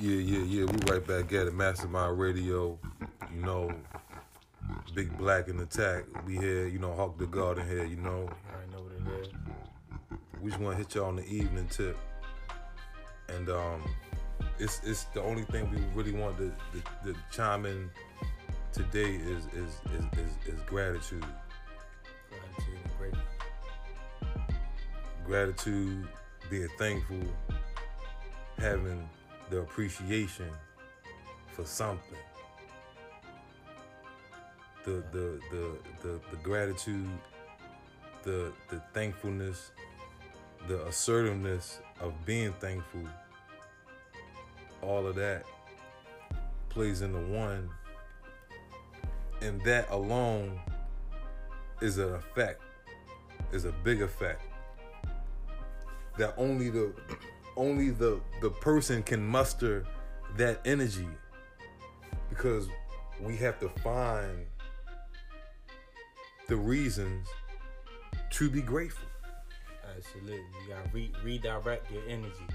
Yeah, yeah, yeah. We right back at it. Mastermind Radio. You know, Big Black in attack. We here. You know, Hawk the Garden here. You know, I know what it is. we just want to hit y'all on the evening tip. And um, it's it's the only thing we really want to, to, to chime in today is is is is, is gratitude. Gratitude and great. Gratitude, being thankful, having the appreciation for something. The the the the, the gratitude, the the thankfulness, the assertiveness of being thankful, all of that plays into one. And that alone is an effect, is a big effect that only the only the the person can muster that energy because we have to find the reasons to be grateful. Absolutely. You gotta re- redirect your energy.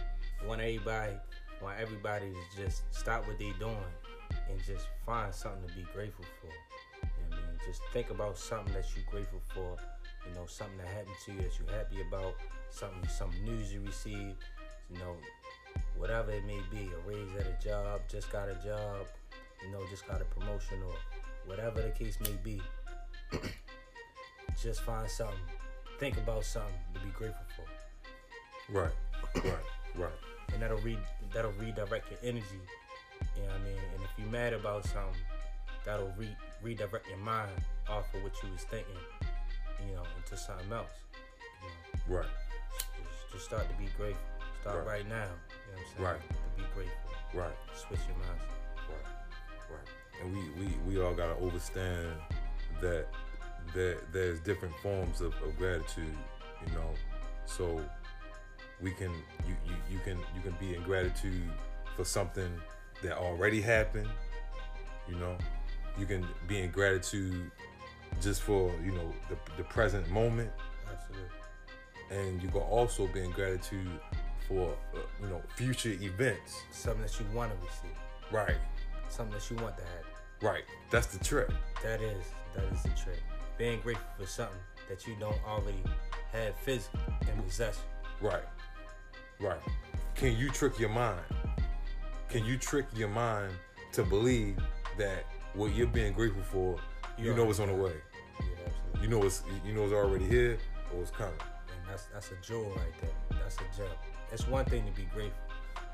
Want everybody, want everybody to just stop what they're doing and just find something to be grateful for. You know I mean? Just think about something that you're grateful for. You know, something that happened to you that you're happy about. Something, some news you received. You know, whatever it may be. A raise at a job, just got a job. You know, just got a promotion or whatever the case may be. just find something. Think about something to be grateful for. Right, right, right. and that'll re that'll redirect your energy. You know what I mean? And if you're mad about something, that'll re redirect your mind off of what you was thinking, you know, into something else. You know, Right, just, just start to be grateful. Start Right. right, now. You know what I'm saying? Right. To be grateful. right, Switch your mindset. right, right. And we we we all gotta understand that there there's different forms of, of gratitude, you know. So we can you, you you can you can be in gratitude for something that already happened, you know. You can be in gratitude just for you know the the present moment, Absolutely. and you can also be in gratitude for uh, you know future events. Something that you want to receive. Right, Something that you want to have. right. That's the trick. That is that is the trick. Being grateful for something that you don't already have physically in possession. Right. Right. Can you trick your mind? Can you trick your mind to believe that what you're being grateful for, you Yeah. know it's on the way. Yeah, absolutely. You know it's you know it's already here or it's coming. That's that's a jewel right there. That's a gem. It's one thing to be grateful.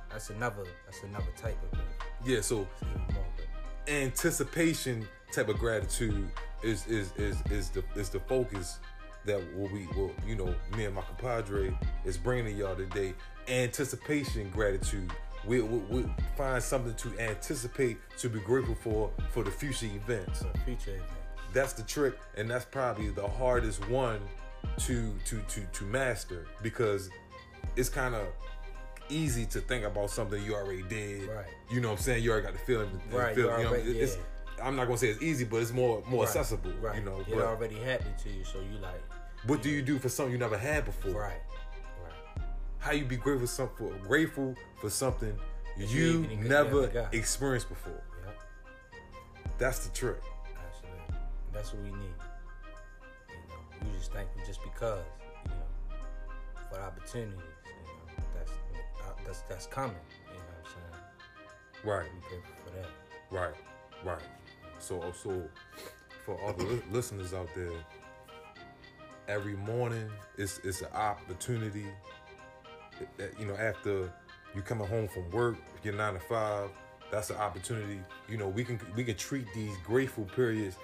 That's another that's another type of grateful. Yeah, so It's even more grateful. anticipation type of gratitude is is is is the is the focus that what we will you know me and my compadre is bringing to y'all today. Anticipation gratitude. We, we, we find something to anticipate to be grateful for for the future events. Future events. That's the trick, and that's probably the hardest one to to to to master because it's kind of easy to think about something you already did. Right. You know what I'm saying? You already got the feeling. the Right, feel- you you know, already- it's, I'm not gonna say it's easy, but it's more more Right, accessible. Right. You know. it But already happened to you, so you like what do you do for something you never had before? right. Right. How you be grateful some for grateful for something you, you even never never experienced before? Yep. That's the trick. Absolutely. That's what we need. You just thankful just because, you know, for opportunities. You know, that's that's that's coming. You know what I'm saying? Right. Be grateful for that. Right, right. So, oh, so for all the li- listeners out there, every morning it's it's an opportunity. that- that, You know, after you coming home from work, your nine to five, that's an opportunity. You know, we can we can treat these grateful periods.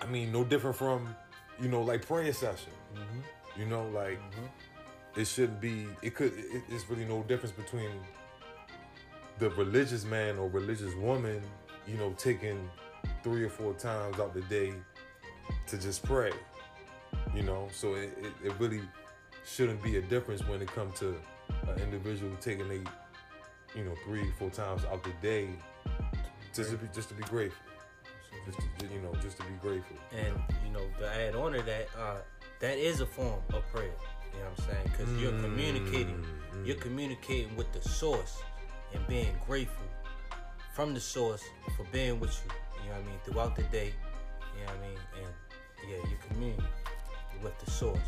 I mean, no different from, you know, like prayer session. Mm-hmm. You know, like it shouldn't be. It could. It, it's really no difference between the religious man or religious woman. You know, taking three or four times out the day to just pray. You know, so it, it, it really shouldn't be a difference when it comes to an individual taking a, you know, three four times out the day just to be just to be grateful. You know, just to be grateful. And you know, to add on to that, uh, that is a form of prayer. You know what I'm saying? Because you're communicating, Mm, you're communicating with the source. and being grateful from the source for being with you. You know what I mean? Throughout the day. You know what I mean? And yeah, you commune with the source.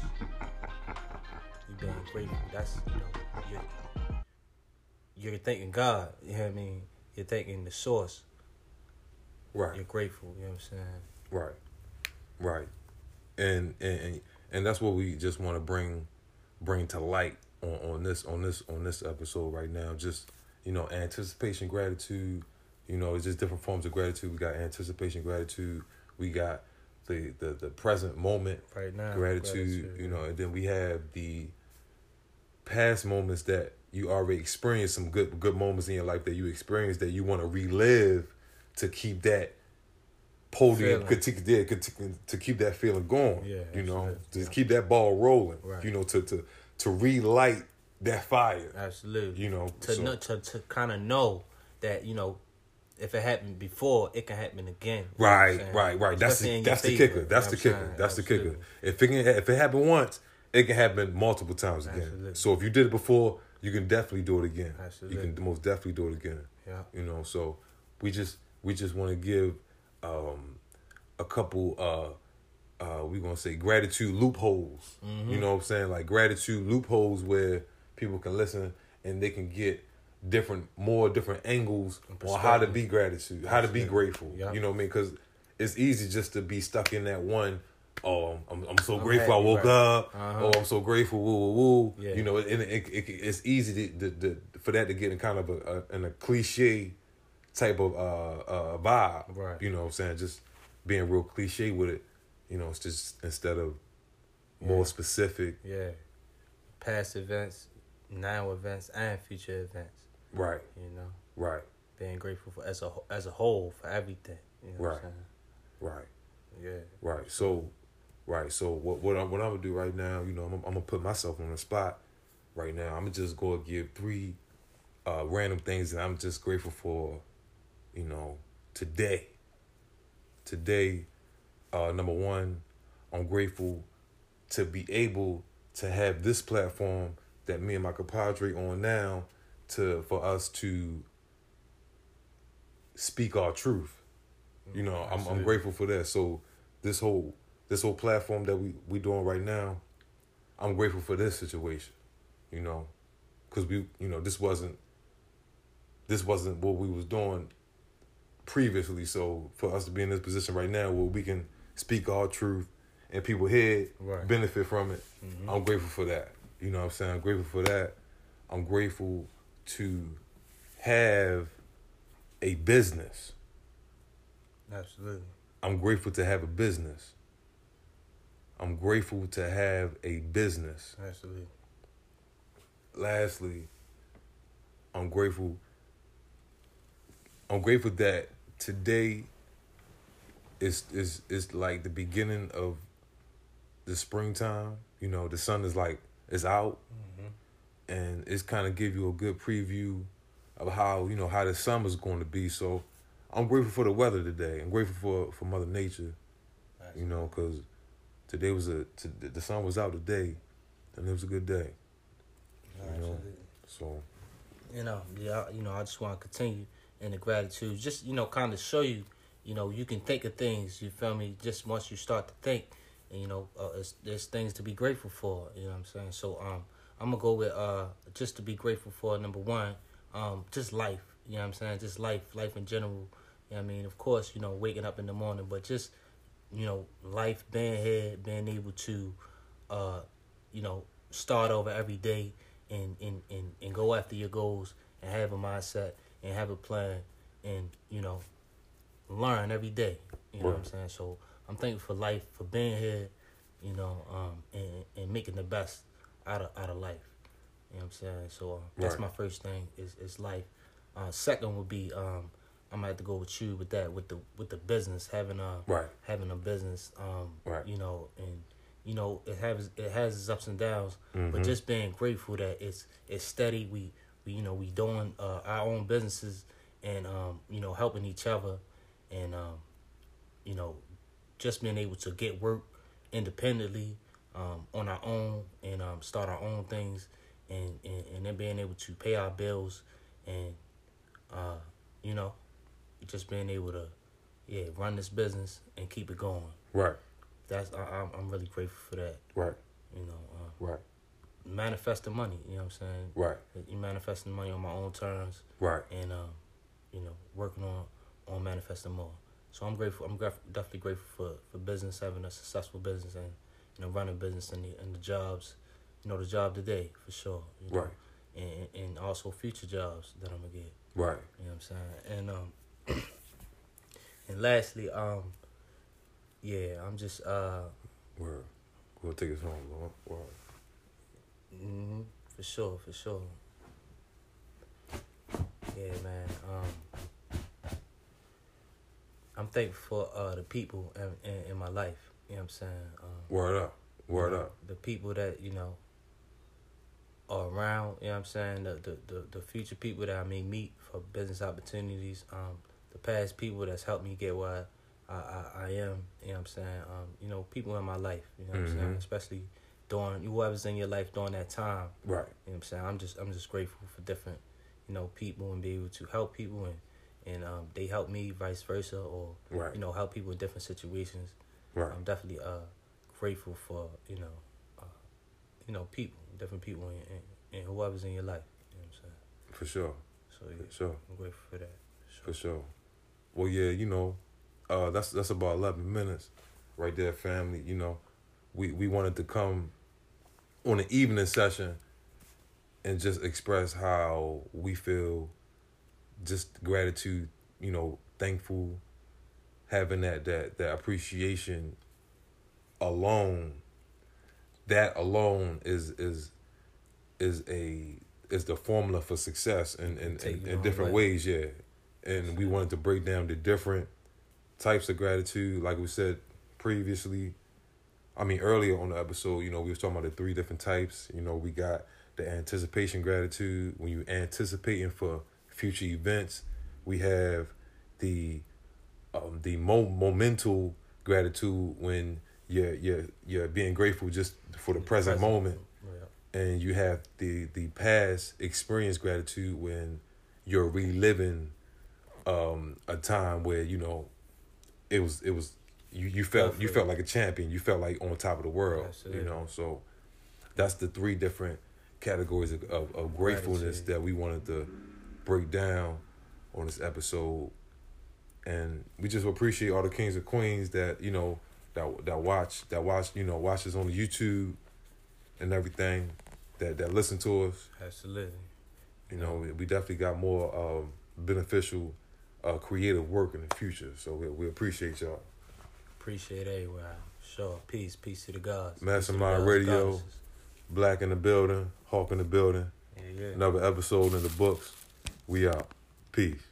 You're being grateful. That's you know you're you're thanking God. You know what I mean? You're thanking the source. Right. You're grateful. You know what I'm saying? Right. Right. And and and, and that's what we just want to bring bring to light on, on this on this on this episode right now. Just you know, anticipation, gratitude. You know, it's just different forms of gratitude. We got anticipation, gratitude. We got the the, the present moment Right now. gratitude, gratitude, you know, and then we have the past moments that you already experienced some good good moments in your life that you experienced that you want to relive to keep that podium Feeling. to, to, to, to keep that feeling going. Yeah, you know, absolutely. to Yeah. keep that ball rolling. Right. You know, to to to relight that fire. Absolutely. You know, to so- know, to to kind of know that you know if it happened before, it can happen again. You know what I'm Right, right, right. That's the that's the favor, kicker. you That's know the kicker. That's the kicker. If it can, if it happened once, it can happen multiple times again. Absolutely. So if you did it before, you can definitely do it again. Absolutely. You can most definitely do it again. Yeah. You know, so we just we just want to give um a couple uh uh we gonna say gratitude loopholes. Mm-hmm. You know what I'm saying? Like gratitude loopholes where people can listen and they can get different more different angles on how to be gratitude, how to be grateful. Yeah. You know what I mean? Because it's easy just to be stuck in that one. Oh, I'm, I'm so I'm grateful I woke right. up. Uh-huh. Oh, I'm so grateful. Woo, woo, woo. Yeah. You know, and it, it, it, it's easy to, to, to, for that to get in kind of a, a in a cliche type of uh, uh vibe. Right. You know what I'm saying? Just being real cliche with it. You know, it's just instead of more specific. Yeah. Past events, now events, and future events. Right. You know, Right. being grateful for as a as a whole for everything. You know Right. I'm Right. Yeah. Right. So, right. So what what I'm what I'm gonna do right now? You know, I'm, I'm gonna put myself on the spot right now. I'm gonna just go give three uh, random things that I'm just grateful for. You know, today. Today, uh, number one, I'm grateful to be able to have this platform that me and my compadre on now to for us to speak our truth. You know, I'm I'm grateful for that. So this whole this whole platform that we we doing right now, I'm grateful for this situation. You know, because we you know this wasn't this wasn't what we was doing previously. So for us to be in this position right now where we can speak our truth and people here Right. benefit from it, mm-hmm. I'm grateful for that. You know what I'm saying? I'm grateful for that. I'm grateful to have a business. Absolutely. I'm grateful to have a business. I'm grateful to have a business. Absolutely. Lastly, I'm grateful. I'm grateful that today is is is like the beginning of the springtime. You know, the sun is like is out, mm-hmm. and it's kind of give you a good preview of how you know how the summer's going to be. So, I'm grateful for the weather today. I'm grateful for for Mother Nature. You know, because today was a to, the sun was out today, and it was a good day. You know, Absolutely. so you know, yeah, you know, I just want to continue in the gratitude. Just you know, kind of show you, you know, you can think of things. You feel me? Just once you start to think, and you know, uh, there's things to be grateful for. You know what I'm saying? So um, I'm gonna go with uh, just to be grateful for number one, um, just life. You know what I'm saying? Just life, life in general. You know I mean? Of course, you know, waking up in the morning, but just you know, life being here, being able to, uh, you know, start over every day and, and, and, and go after your goals and have a mindset and have a plan and, you know, learn every day. You know what I'm saying? So I'm thankful for life, for being here, you know, um, and, and making the best out of out of life. You know what I'm saying? So uh, that's Right. my first thing is is life. Uh, second would be um, I might have to go with you with that with the with the business having a Right. having a business. Um, Right. You know, and you know it has it has its ups and downs, Mm-hmm. but just being grateful that it's it's steady. We you know we doing uh, our own businesses and um, you know helping each other and um, you know just being able to get work independently um, on our own and um, start our own things and, and and then being able to pay our bills and uh, you know, just being able to, yeah, run this business and keep it going. Right. That's I, I'm I'm really grateful for that. Right. You know, uh, Right. Manifesting money. You know what I'm saying? Right. You manifesting money on my own terms, Right. and um, you know, working on on manifesting more. So I'm grateful. I'm graf- definitely grateful for, for business, having a successful business, and you know, running business and the and the jobs. You know, the job today for sure. You know? Right. And and also future jobs that I'm gonna get. Right. You know what I'm saying? And um, and lastly, um, yeah, I'm just uh, Word. We'll take us home, Lord. Word. Hmm for sure, for sure. Yeah, man. Um, I'm thankful for uh the people in, in, in my life. You know what I'm saying? Um, Word up. Word you know, up. The people that you know are around. You know what I'm saying? The the the, the future people that I may meet for business opportunities. Um, the past people that's helped me get where I I, I am. You know what I'm saying? Um, you know, people in my life. You know what I'm saying? Mhm. Especially during whoever's in your life during that time. Right. You know what I'm saying? I'm just I'm just grateful for different, you know, people and be able to help people and and um, they help me vice versa or Right. you know help people in different situations. Right. I'm definitely uh grateful for you know uh, you know people, different people and, and, and whoever's in your life. You know what I'm saying? For sure. So yeah, For sure. I'm grateful for that. For sure. Well, yeah, you know, uh, that's that's about eleven minutes, right there, family. You know, we we wanted to come on an evening session and just express how we feel, just gratitude. You know, thankful, having that that that appreciation alone. That alone is is is a is the formula for success in in, in, in different way. ways. Yeah, and we wanted to break down the different types of gratitude, like we said previously. I mean, earlier on the episode, you know, we was talking about the three different types. You know, we got the anticipation gratitude when you anticipating for future events. We have the um, the mo- momental gratitude when you're you're you're being grateful just for the present, moment Yeah. and you have the the past experience gratitude when you're reliving um a time where you know it was it was you you felt you felt like a champion you felt like on top of the world Absolutely. you know so that's the three different categories of, of, of gratefulness that we wanted to break down on this episode and we just appreciate all the kings and queens that you know that that watch that watch you know watch us on YouTube and everything that that listen to us. Absolutely. You know, we, we definitely got more um, beneficial, uh, creative work in the future. So we, we appreciate y'all. Appreciate everywhere. Sure. Peace. Peace to the gods. Peace to the Mastermind gods, Radio. goddesses. Black in the building, Hawk in the building. Yeah, yeah. Another episode in the books. We out. Peace.